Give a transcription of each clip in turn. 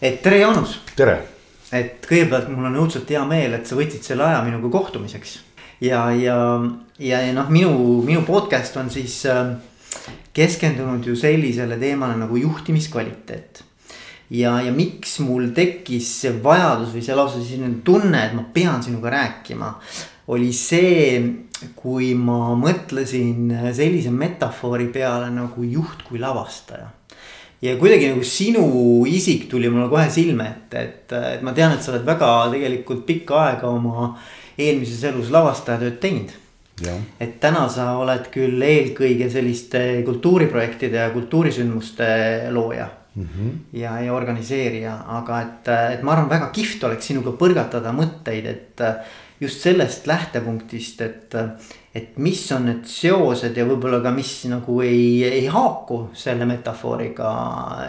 et tere, Jaanus. tere. et kõigepealt mul on õudselt hea meel, et sa võtsid selle aja minuga kohtumiseks. ja, ja, ja, ja noh, minu, minu podcast on siis äh, keskendunud ju sellisele teemale nagu juhtimiskvaliteet. ja, ja miks mul tekkis see vajadus või see lausa selline tunne, et ma pean sinuga rääkima. oli see, kui ma mõtlesin sellise metafoori peale nagu juht kui lavastaja ja kuidagi nagu sinu isik tuli mulle kohe silme ette, et, et ma tean, et sa oled väga tegelikult pikka aega oma eelmises elus lavastajatööd teinud. et täna sa oled küll eelkõige selliste kultuuriprojektide ja kultuurisündmuste looja mm. -hmm. ja, ja organiseerija, aga et, et ma arvan, väga kihvt oleks sinuga põrgatada mõtteid, et just sellest lähtepunktist, et et mis on need seosed ja võib-olla ka, mis nagu ei, ei haaku selle metafooriga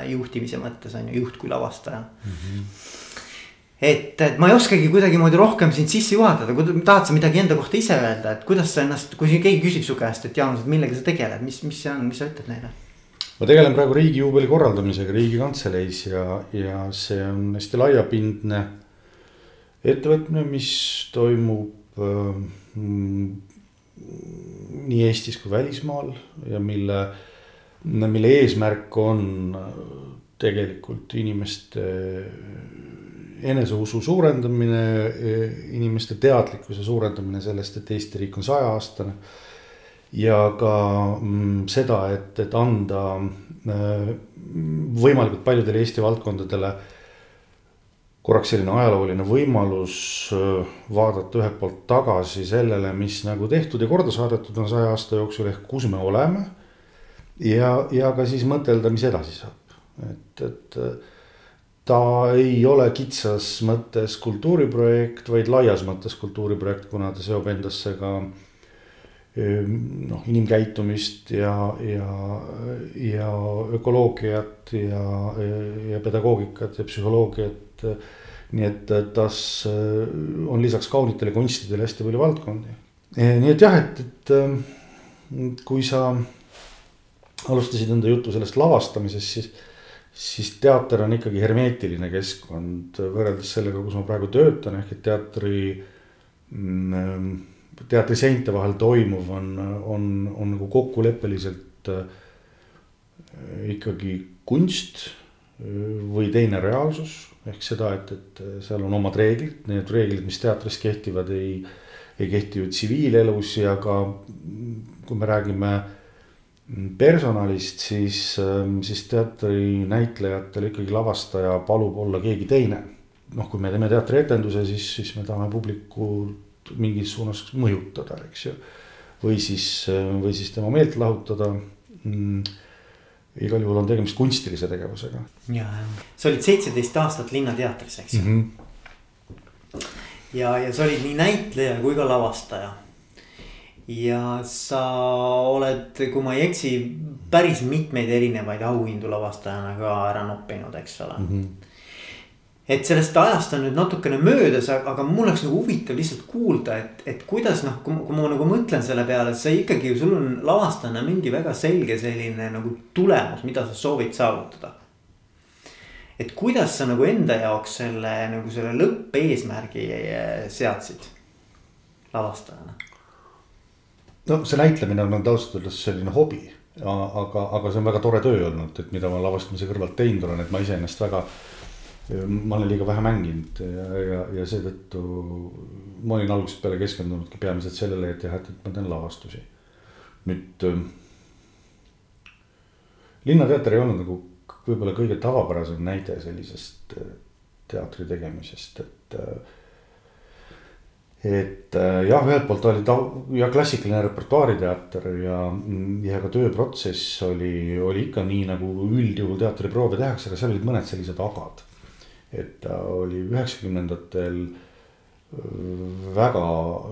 juhtimise mõttes on ju, juht kui lavastaja mm. -hmm. et, et ma ei oskagi kuidagimoodi rohkem sind sisse juhatada, kui tahad sa midagi enda kohta ise öelda, et kuidas sa ennast, kui keegi küsib su käest, et Jaanus, et millega sa tegeled, mis, mis see on, mis sa ütled neile? ma tegelen praegu riigijuubeli korraldamisega Riigikantseleis ja, ja see on hästi laiapindne ettevõtmine, mis toimub äh, nii Eestis kui välismaal ja mille, mille eesmärk on tegelikult inimeste eneseusu suurendamine, inimeste teadlikkuse suurendamine sellest, et Eesti riik on sajaaastane. ja ka mm, seda, et, et anda äh, võimalikult paljudele Eesti valdkondadele korraks selline ajalooline võimalus äh, vaadata ühelt poolt tagasi sellele, mis nagu tehtud ja korda saadetud on saja aasta jooksul ehk kus me oleme. ja, ja ka siis mõtelda, mis edasi saab, et, et ta ei ole kitsas mõttes kultuuriprojekt, vaid laias mõttes kultuuriprojekt, kuna ta seob endasse ka ähm, noh, inimkäitumist ja, ja, ja ökoloogiat ja, ja pedagoogikat ja psühholoogiat nii et tas äh, on lisaks kaunitele kunstidele hästi palju valdkondi. nii et jah, et, et ähm, kui sa alustasid enda juttu sellest lavastamisest, siis, siis teater on ikkagi hermeetiline keskkond võrreldes sellega, kus ma praegu töötan, ehk et teatri mm, ähm, teatri seinte vahel toimuv on, on, on nagu kokkuleppeliselt äh, ikkagi kunst äh, või teine reaalsus ehk seda, et, et seal on omad reeglid, need reeglid, mis teatris kehtivad, ei, ei kehti ju tsiviilelus ja ka kui me räägime personalist, siis, siis teatrinäitlejatel ikkagi lavastaja palub olla keegi teine. noh, kui me teeme teatrietenduse, siis, siis me tahame publikut mingis suunas mõjutada, eks ju. või siis, või siis tema meelt lahutada mm igal juhul on tegemist kunstilise tegevusega. ja, sa olid seitseteist aastat Linnateatris, eks ju mm. -hmm. ja, ja sa olid nii näitleja kui ka lavastaja. ja sa oled, kui ma ei eksi, päris mitmeid erinevaid auhindu lavastajana ka ära noppinud, eks ole mm. -hmm et sellest ajast on nüüd natukene möödas, aga mul oleks nagu huvitav lihtsalt kuulda, et, et kuidas noh, kui, ma nagu mõtlen selle peale, et sa ikkagi, sul on lavastajana mingi väga selge selline nagu tulemus, mida sa soovid saavutada. et kuidas sa nagu enda jaoks selle nagu selle lõppeesmärgi eh, seadsid lavastajana? no see näitlemine on ausalt öeldes selline hobi, aga, aga see on väga tore töö olnud, et mida ma lavastamise kõrvalt teinud olen, et ma iseennast väga ma olen liiga vähe mänginud ja, ja, ja seetõttu ma olin algusest peale keskendunudki peamiselt sellele, et jah, et, et ma teen lavastusi. nüüd äh, Linnateater ei olnud nagu võib-olla kõige tavapärasem näide sellisest äh, teatri tegemisest, et äh, et jah, ühelt poolt oli ta ja klassikaline repertuaariteater ja, ja ka tööprotsess oli, oli ikka nii nagu üldjuhul teatriproove tehakse, aga seal olid mõned sellised agad et ta oli üheksakümnendatel väga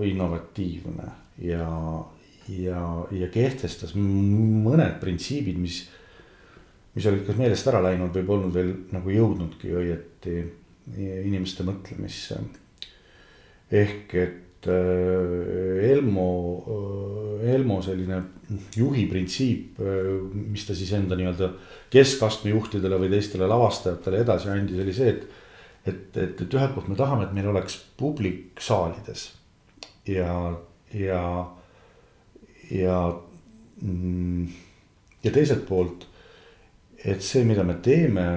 innovatiivne ja, ja, ja kehtestas mõned printsiibid, mis, mis olid kas meelest ära läinud või polnud veel nagu jõudnudki õieti inimeste mõtlemisse. ehk et et äh, Elmo, äh, Elmo selline juhi printsiip, mis ta siis enda nii-öelda keskastme juhtidele või teistele lavastajatele edasi andis, oli see, et. et, et, et ühelt poolt me tahame, et meil oleks publik saalides ja, ja, ja mm, ja teiselt poolt, et see, mida me teeme,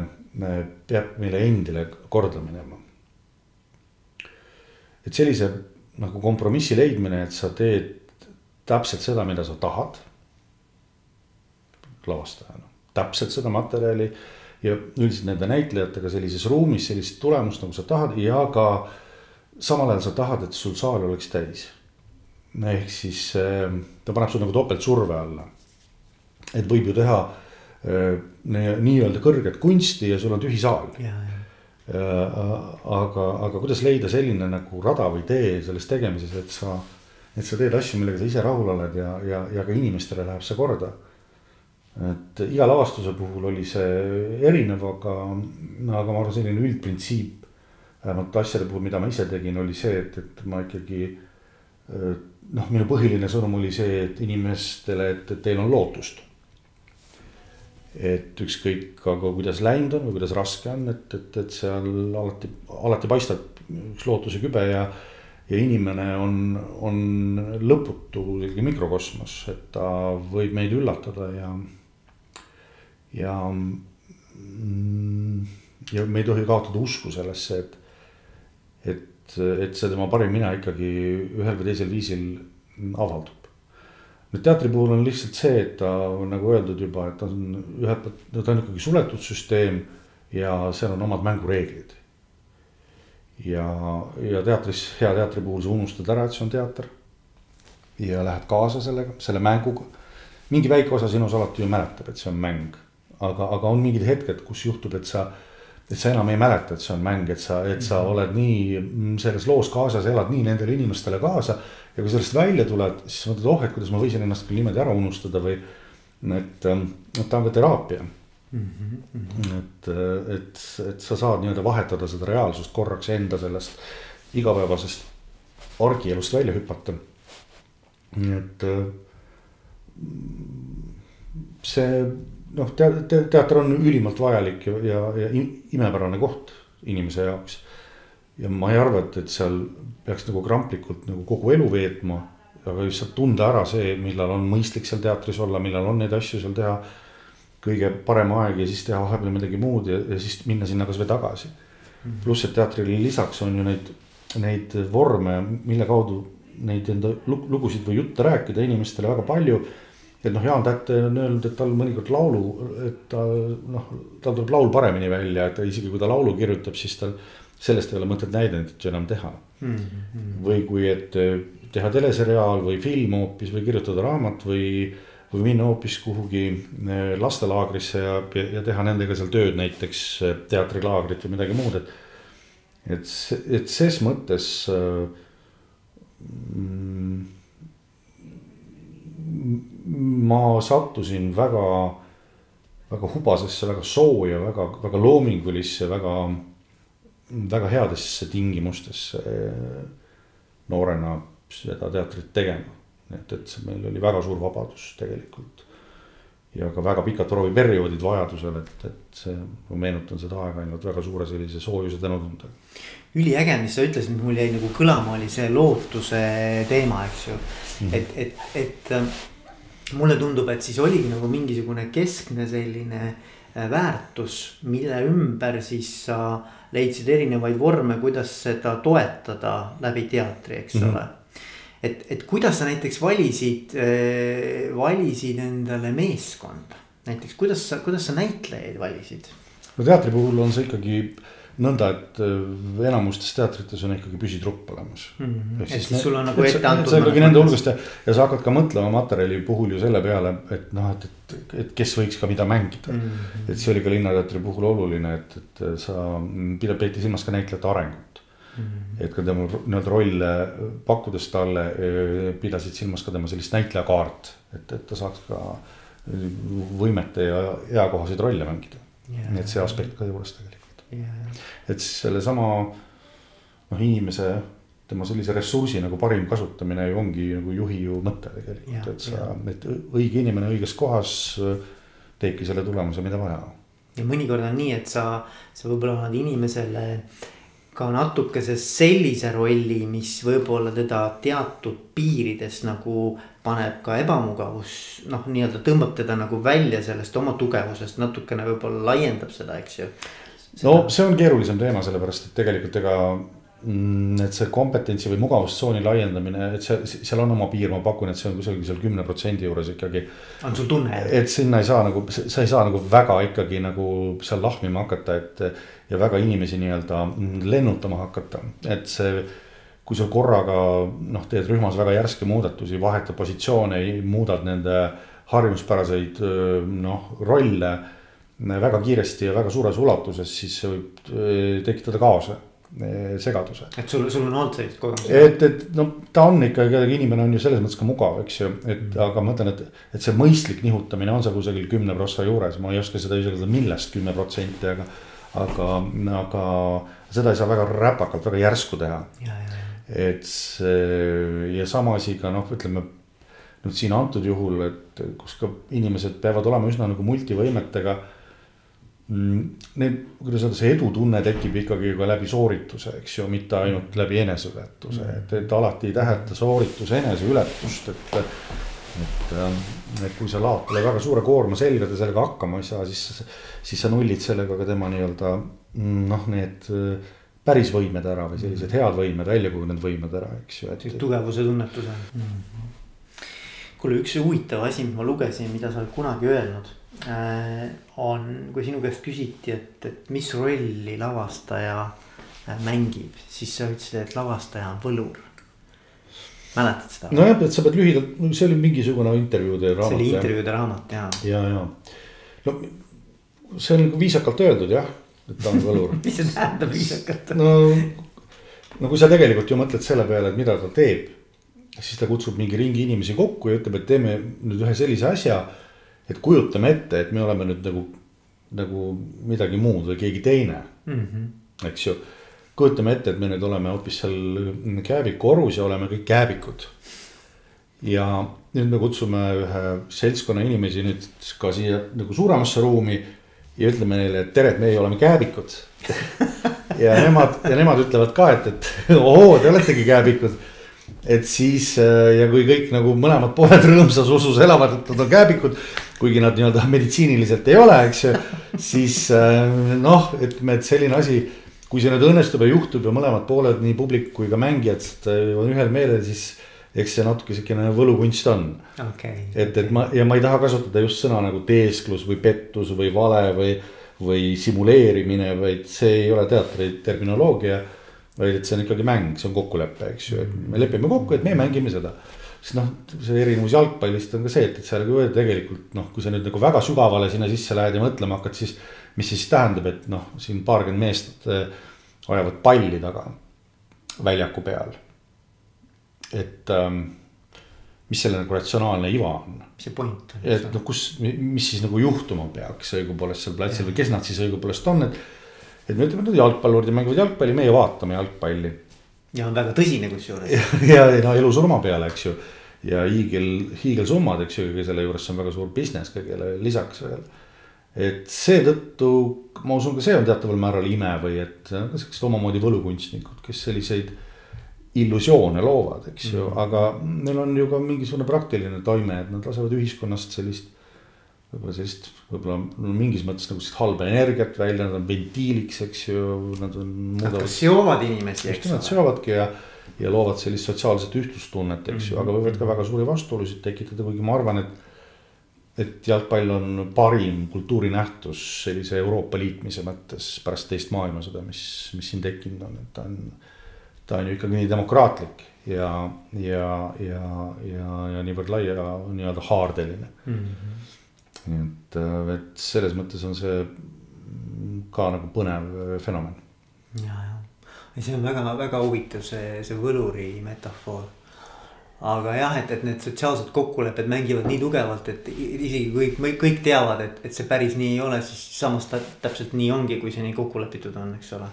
peab meile endile korda minema. et sellise nagu kompromissi leidmine, et sa teed täpselt seda, mida sa tahad. lavastajana, täpselt seda materjali ja üldiselt nende näitlejatega sellises ruumis sellist tulemust, nagu sa tahad ja ka samal ajal sa tahad, et sul saal oleks täis. ehk siis ta paneb sul nagu topeltsurve alla et võib ju teha äh, nii-öelda kõrget kunsti ja sul on tühi saal. Äh, aga, aga kuidas leida selline nagu rada või tee selles tegemises, et sa, et sa teed asju, millega sa ise rahul oled ja, ja, ja ka inimestele läheb see korda. et iga lavastuse puhul oli see erinev, aga, aga ma arvan, selline üldprintsiip. vähemalt asjade puhul, mida ma ise tegin, oli see, et, et ma ikkagi äh, noh, minu põhiline sõnum oli see, et inimestele, et, et teil on lootust et ükskõik aga kuidas läinud on või kuidas raske on, et, et, et seal alati, alati paistab üks lootuse kübe ja. ja inimene on, on lõputu mikrokosmos, et ta võib meid üllatada ja, ja. Mm, ja me ei tohi kaotada usku sellesse, et, et, et see tema parim mina ikkagi ühel või teisel viisil avaldub nüüd teatri puhul on lihtsalt see, et ta on nagu öeldud juba, et ta on ühelt poolt, no ta on ikkagi suletud süsteem ja seal on omad mängureeglid. ja, ja teatris, hea teatri puhul sa unustad ära, et see on teater. ja lähed kaasa sellega, selle mänguga. mingi väike osa sinus alati ju mäletab, et see on mäng, aga, aga on mingid hetked, kus juhtub, et sa et sa enam ei mäleta, et see on mäng, et sa, et sa -hmm. oled nii selles loos kaasas, elad nii nendele inimestele kaasa ja kui sellest välja tuled, siis mõtled, oh, et kuidas ma võisin ennast küll niimoodi ära unustada või. et, ähm, et ta on ka teraapia mm. -hmm. et, et, et sa saad nii-öelda vahetada seda reaalsust korraks enda sellest igapäevasest argielust välja hüpata. nii et äh, see noh te, te, teater on ülimalt vajalik ja, ja, ja imepärane koht inimese jaoks ja ma ei arva, et, et seal peaks nagu kramplikult nagu kogu elu veetma. aga lihtsalt tunda ära see, millal on mõistlik seal teatris olla, millal on neid asju seal teha. kõige parem aeg ja siis teha vahepeal midagi muud ja, ja siis minna sinna kasvõi tagasi mm -hmm.. pluss, et teatrile lisaks on ju neid, neid vorme, mille kaudu neid enda lugusid või jutte rääkida inimestele väga palju et noh, Jaan Tätte on öelnud, et tal mõnikord laulu, et ta noh, tal tuleb laul paremini välja, et isegi kui ta laulu kirjutab, siis tal sellest ei ole mõtet näidendit enam teha mm. -hmm. või kui, et eh, teha teleseriaal või film hoopis või kirjutada raamat või, või minna hoopis kuhugi eh, lastelaagrisse ja, ja teha nendega seal tööd, näiteks eh, teatrilaagrit või midagi muud, et. et, et ses mõttes mm, ma sattusin väga, väga hubasesse, väga sooja, väga, väga loomingulisse, väga väga headesse tingimustesse noorena seda teatrit tegema. et, et meil oli väga suur vabadus tegelikult. ja ka väga pikad prooviperioodid vajadusel, et, et see, ma meenutan seda aega ainult väga suure sellise soojuse tänutundega. üliäge, mis sa ütlesid, mul jäi nagu kõlama, oli see lootuse teema, eks ju mm. -hmm. et, et, et äh, mulle tundub, et siis oligi nagu mingisugune keskne selline äh, väärtus, mille ümber siis sa äh, leidsid erinevaid vorme, kuidas seda toetada läbi teatri, eks mm -hmm. ole. et, et kuidas sa näiteks valisid äh,, valisid endale meeskonda, näiteks kuidas sa, kuidas sa näitlejaid valisid? no teatri puhul on see ikkagi nõnda, et äh, enamustes teatrites on ikkagi püsitrupp olemas mm. -hmm. ehk siis sul on nagu ette antud. sa ikkagi nende hulgast ja, ja sa hakkad ka mõtlema materjali puhul ju selle peale, et noh, et, et, et kes võiks ka mida mängida mm. -hmm. et see oli ka Linnateatri puhul oluline, et, et sa, peeti silmas ka näitlejate arengut mm. -hmm. et ka tema nii-öelda rolle pakkudes talle pidasid silmas ka tema sellist näitlejakaart, et, et ta saaks ka võimete ja eakohaseid rolle mängida yeah.. nii et see aspekt ka juures tegelikult yeah.. et sellesama noh, inimese tema sellise ressursi nagu parim kasutamine ju ongi nagu juhi ju mõte tegelikult, et sa, et õige inimene õiges kohas teebki selle tulemuse, mida vaja. ja mõnikord on nii, et sa, sa võib-olla annad inimesele ka natukese sellise rolli, mis võib-olla teda teatud piirides nagu paneb ka ebamugavus, noh, nii-öelda tõmbab teda nagu välja sellest oma tugevusest natukene võib-olla laiendab seda, eks ju. No see on keerulisem teema, sellepärast et tegelikult ega Mm, et see kompetentsi või mugavustsooni laiendamine, et see, seal on oma piir, ma pakun, et see on kusagil seal kümne protsendi juures ikkagi. on sul tunne? et sinna ei saa nagu, sa ei saa nagu väga ikkagi nagu seal lahmima hakata, et. ja väga inimesi nii-öelda lennutama hakata, et see. kui sa korraga noh, teed rühmas väga järske muudatusi, vahetad positsioone, muudad nende harjumuspäraseid noh, rolle. Väga kiiresti ja väga suures ulatuses, siis see võib tekitada kaose Eh, segaduse. et sul, sul on olnud sellist kogemust? et, et no ta on ikka, inimene on ju selles mõttes ka mugav, eks ju, et mm. aga ma ütlen, et, et see mõistlik nihutamine on seal kusagil kümne prossa juures, ma ei oska seda isegi öelda, millest kümme protsenti, aga. aga, aga seda ei saa väga räpakalt, väga järsku teha. et see ja sama asi ka noh, ütleme nüüd siin antud juhul, et kus ka inimesed peavad olema üsna nagu multivõimetega need, kuidas öelda, see edutunne tekib ikkagi ka läbi soorituse, eks ju, mitte ainult läbi eneseületuse, mm. et, et alati ei tähenda sooritus eneseületust, et. et, ähm, et kui sa laod talle väga suure koorma selga, ta sellega hakkama ei saa, siis, siis sa nullid sellega ka tema nii-öelda mm, noh, need äh, päris võimed ära või sellised head võimed, välja kujunenud võimed ära, eks ju. tugevuse tunnetuse mm. -hmm. kuule, üks huvitav asi, mis ma lugesin, mida sa oled kunagi öelnud on, kui sinu käest küsiti, et, et mis rolli lavastaja äh, mängib, siis sa ütlesid, et lavastaja on võlur. mäletad seda? nojah, et sa pead lühidalt, see oli mingisugune intervjuude raamat. see oli intervjuude raamat ja. ja, ja no see on nagu viisakalt öeldud jah, et ta on võlur mis see tähendab viisakalt? no, no kui sa tegelikult ju mõtled selle peale, et mida ta teeb, siis ta kutsub mingi ringi inimesi kokku ja ütleb, et teeme nüüd ühe sellise asja et kujutame ette, et me oleme nüüd nagu, nagu midagi muud või keegi teine mm, -hmm. eks ju. kujutame ette, et me nüüd oleme hoopis seal kääbiku orus ja oleme kõik kääbikud. ja nüüd me kutsume ühe seltskonna inimesi nüüd ka siia nagu suuremasse ruumi ja ütleme neile, et tere, et meie oleme kääbikud ja nemad ja nemad ütlevad ka, et, et ohoo, te oletegi kääbikud et siis äh, ja kui kõik nagu mõlemad pooled rõõmsas usus elavad, et nad on kääbikud. kuigi nad nii-öelda meditsiiniliselt ei ole, eks ju, siis äh, noh, ütleme, et selline asi. kui see nüüd õnnestub ja juhtub ja mõlemad pooled, nii publik kui ka mängijad äh, on ühel meelel, siis. eks see natuke sihukene võlukunst on okay,. et, et ma ja ma ei taha kasutada just sõna nagu teesklus või pettus või vale või, või simuleerimine, vaid see ei ole teatri terminoloogia vaid et see on ikkagi mäng, see on kokkulepe, eks ju, et me lepime kokku, et me mängime seda. sest noh, see erinevus jalgpallist on ka see, et, et seal nagu tegelikult noh, kui sa nüüd nagu väga sügavale sinna sisse lähed ja mõtlema hakkad, siis. mis siis tähendab, et noh, siin paarkümmend meest äh, ajavad palli taga väljaku peal. et ähm, mis selle nagu ratsionaalne iva on. mis see point on? et noh, kus, mis siis nagu juhtuma peaks õigupoolest seal platsil või kes nad siis õigupoolest on, et et me ütleme, et jalgpallurid mängivad jalgpalli, meie vaatame jalgpalli. ja on väga tõsine kusjuures. ja, ja no elu-surma peale, eks ju. ja hiigel, hiigelsummad, eks ju, selle juures, on väga suur business kõigele lisaks veel. et seetõttu ma usun, ka see on teataval määral ime või et siuksed omamoodi võlukunstnikud, kes selliseid illusioone loovad, eks ju mm, -hmm. aga neil on ju ka mingisugune praktiline toime, et nad lasevad ühiskonnast sellist võib-olla sellist, võib-olla no mingis mõttes nagu sellist halba energiat välja, nad on ventiiliks, eks ju, nad on. Nad ka seovad inimesi, eks ole. Nad seovadki ja, ja loovad sellist sotsiaalset ühtlustunnet, eks mm -hmm. ju, aga võivad ka väga suuri vastuolusid tekitada, kuigi ma arvan, et. et jalgpall on parim kultuurinähtus sellise Euroopa liitmise mõttes pärast teist maailmasõda, mis, mis siin tekkinud on, et ta on. ta on ju ikkagi nii demokraatlik ja, ja, ja, ja, ja niivõrd laia nii-öelda haardeline mm. -hmm nii et, äh, et selles mõttes on see ka nagu põnev äh, fenomen. ja, ja, ja see on väga-väga huvitav, see, see võluri metafoor. aga jah, et, et need sotsiaalsed kokkulepped mängivad nii tugevalt, et isegi kõik, kõik teavad, et, et see päris nii ei ole, siis samas ta täpselt nii ongi, kui see nii kokku lepitud on, eks ole.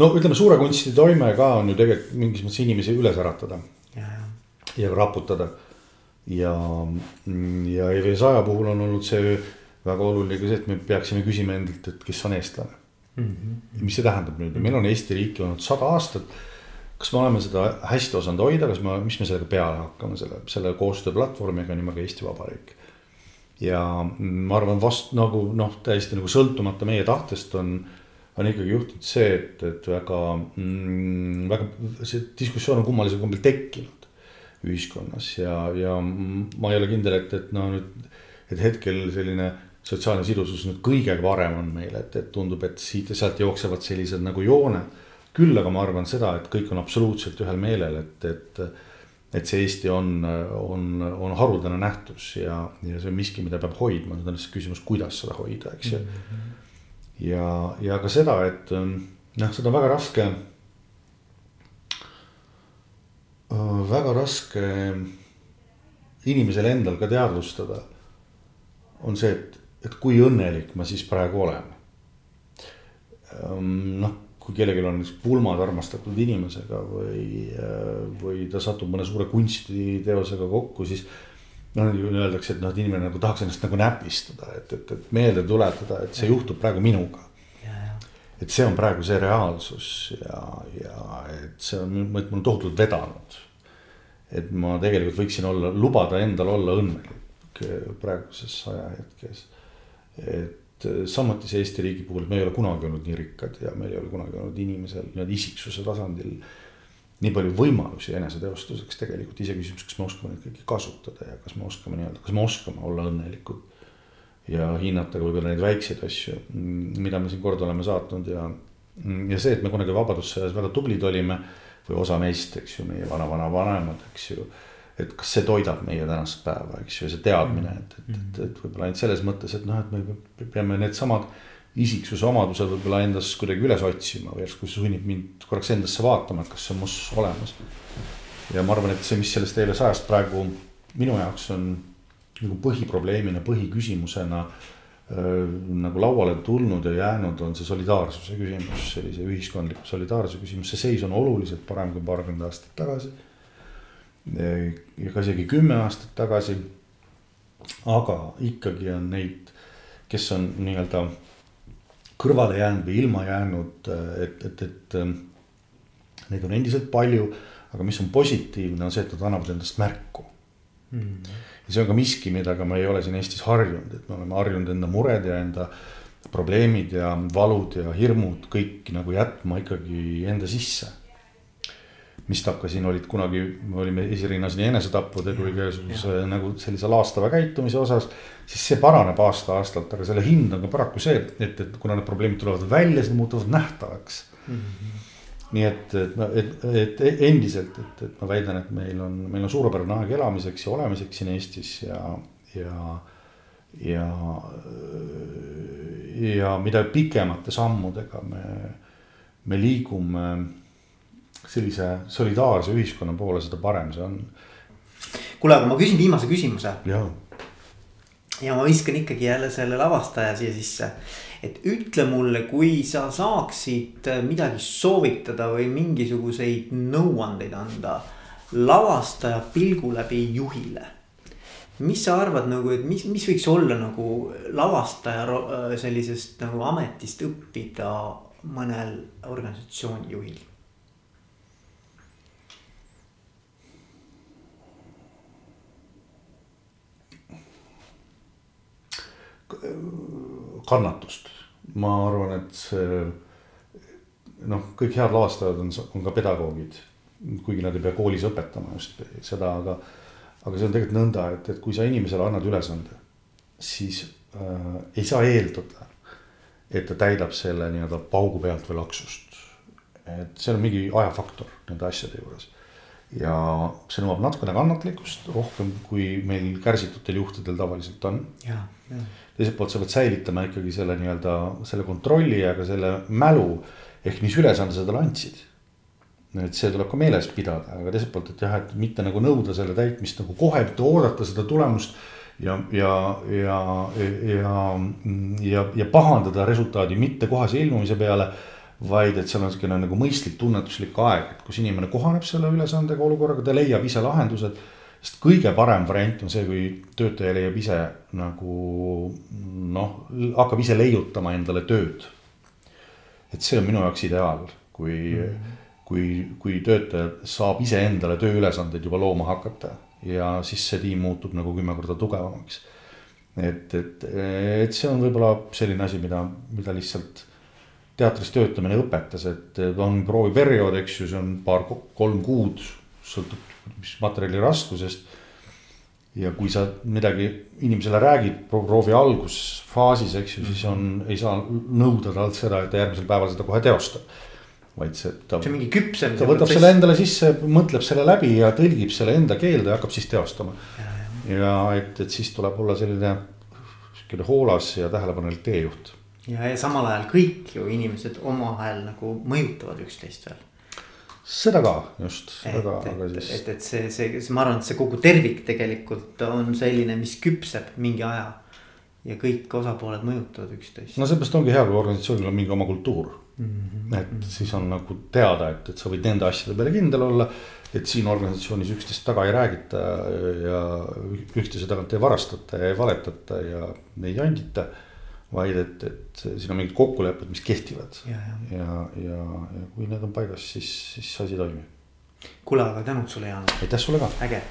no ütleme, suure kunsti toime ka on ju tegelikult mingis mõttes inimesi üles äratada. ja, ja. ja raputada. Ja, ja EV saja puhul on olnud see väga oluline ka see, et me peaksime küsima endalt, et kes on eestlane mm. -hmm. mis see tähendab nüüd, meil on Eesti riiki olnud sada aastat kas me oleme seda hästi osanud hoida, kas me, mis me sellega peale hakkame, selle, selle koostööplatvormiga nimega Eesti Vabariik. ja ma arvan, vast nagu noh, täiesti nagu sõltumata meie tahtest on, on ikkagi juhtunud see, et, et väga mm,, väga see diskussioon on kummalisel kombel tekkinud ühiskonnas ja, ja ma ei ole kindel, et, et no nüüd, et hetkel selline sotsiaalne sidusus nüüd kõige parem on meil, et, et tundub, et siit ja sealt jooksevad sellised nagu jooned küll aga ma arvan seda, et kõik on absoluutselt ühel meelel, et, et. et see Eesti on, on, on haruldane nähtus ja, ja see on miski, mida peab hoidma, nüüd on lihtsalt küsimus, kuidas seda hoida, eks ju. ja, ja ka seda, et noh, seda on väga raske. Väga raske inimesel endal ka teadvustada. on see, et, et kui õnnelik ma siis praegu olen. noh kui kellelgi on näiteks pulmad armastatud inimesega või, või ta satub mõne suure kunstiteosega kokku, siis. noh, öeldakse, et noh, et inimene nagu tahaks ennast nagu näpistada, et, et, et meelde tuletada, et see juhtub praegu minuga. Et see on praegu see reaalsus ja, ja et see on, et mul tohutult vedanud. et ma tegelikult võiksin olla, lubada endal olla õnnelik praeguses ajahetkes, et äh, samuti see Eesti riigi puhul, me ei ole kunagi olnud nii rikkad ja meil ei ole kunagi olnud inimesel nii-öelda isiksuse tasandil. nii palju võimalusi eneseteostuseks tegelikult iseküsimus, kas me oskame neid kõiki kasutada ja kas me oskame nii-öelda, kas me oskame olla õnnelikud. Ja hinnata ka võib-olla neid väikseid asju, mida me siin kord oleme saatnud ja, ja see, et me kunagi vabadussõjas väga tublid olime. või osa meist, eks ju, meie vana-vana-vanemad, eks ju et kas see toidab meie tänast päeva, eks ju, see teadmine, et, et, et, et võib-olla ainult selles mõttes, et noh, et me peame needsamad isiksuse omadused võib-olla endas kuidagi üles otsima või järsku sunnib mind korraks endasse vaatama, et kas see on mus olemas. ja ma arvan, et see, mis sellest eile sajast praegu minu jaoks on nagu põhiprobleemina, põhiküsimusena äh, nagu lauale tulnud ja jäänud, on see solidaarsuse küsimus, sellise ühiskondliku solidaarsuse küsimus, see seis on oluliselt parem kui paarkümmend aastat tagasi ja ka isegi kümme aastat tagasi. aga ikkagi on neid, kes on nii-öelda kõrvale jäänud või ilma jäänud, et, et, et neid on endiselt palju. aga mis on positiivne, on see, et nad annavad endast märku mm.. ja see on ka miski, millega me ei ole siin Eestis harjunud, et me oleme harjunud enda mured ja enda probleemid ja valud ja hirmud kõik nagu jätma ikkagi enda sisse mistap siin olid kunagi, me olime esirinnas nii enesetappude kui ka igasuguse nagu sellise laastava käitumise osas. siis see paraneb aasta-aastalt, aga selle hind on ka paraku see, et, et kuna need probleemid tulevad välja, siis muutuvad nähtavaks mm. -hmm. Nii et, et, et, et endiselt, et, et ma väidan, et meil on, meil on suurepärane aeg elamiseks ja olemiseks siin Eestis ja, ja, ja. ja mida pikemate sammudega me, me liigume sellise solidaarse ühiskonna poole, seda parem see on. kuule, aga ma küsin viimase küsimuse. ja ma viskan ikkagi jälle selle lavastaja siia sisse. Et ütle mulle, kui sa saaksid midagi soovitada või mingisuguseid nõuandeid anda lavastaja pilgu läbi juhile. mis sa arvad nagu, et mis, mis võiks olla nagu lavastaja sellisest nagu ametist õppida mõnel organisatsiooni juhil? Kannatust. ma arvan, et see noh, kõik head lavastajad on, on ka pedagoogid. kuigi nad ei pea koolis õpetama just seda, aga, aga see on tegelikult nõnda, et, et kui sa inimesele annad ülesande, siis äh, ei saa eeldada, et ta täidab selle nii-öelda paugu pealt või laksust. et seal on mingi ajafaktor nende asjade juures ja see nõuab natukene kannatlikkust rohkem, kui meil kärsitutel juhtidel tavaliselt on. teiselt poolt sa pead säilitama ikkagi selle nii-öelda selle kontrolli ja ka selle mälu ehk mis ülesande sa talle andsid. et see tuleb ka meeles pidada, aga teiselt poolt, et jah, et mitte nagu nõuda selle täitmist nagu kohe, mitte oodata seda tulemust. ja, ja, ja, ja, ja, ja pahandada resultaadi mitte kohase ilmumise peale vaid et seal on niisugune nagu mõistlik tunnetuslik aeg, et kus inimene kohaneb selle ülesandega, olukorraga, ta leiab ise lahendused. sest kõige parem variant on see, kui töötaja leiab ise nagu noh, hakkab ise leiutama endale tööd. et see on minu jaoks ideaal, kui mm, -hmm. kui, kui töötaja saab iseendale tööülesandeid juba looma hakata ja siis see tiim muutub nagu kümme korda tugevamaks. et, et, et see on võib-olla selline asi, mida, mida lihtsalt teatris töötamine õpetas, et on prooviperiood, eks ju, see on paar-kolm kuud, sõltub mis materjali raskusest. ja kui sa midagi inimesele räägid proovi algusfaasis, eks ju, siis on, ei saa nõuda talt seda, et ta järgmisel päeval seda kohe teostab. vaid see, ta. see on mingi küpsev. ta võtab selle endale sisse, mõtleb selle läbi ja tõlgib selle enda keelde ja hakkab siis teostama. ja et, et siis tuleb olla selline siukene hoolas ja tähelepanelik teejuht ja, ja samal ajal kõik ju inimesed omavahel nagu mõjutavad üksteist veel. seda ka just, ka, aga siis. et, et see, see, see, ma arvan, et see kogu tervik tegelikult on selline, mis küpseb mingi aja. ja kõik osapooled mõjutavad üksteist. no seepärast ongi hea, kui organisatsioonil on mingi oma kultuur mm. -hmm. et siis on nagu teada, et, et sa võid nende asjade peale kindel olla. et siin organisatsioonis üksteist taga ei räägita ja üksteise tagant ei varastata ja ei valetata ja ei jandita vaid et, et siin on mingid kokkulepped, mis kehtivad. ja, ja, ja, ja, ja kui need on paigas, siis, siis asi toimib. kuule, aga tänud sulle, Jaan. aitäh sulle ka. äge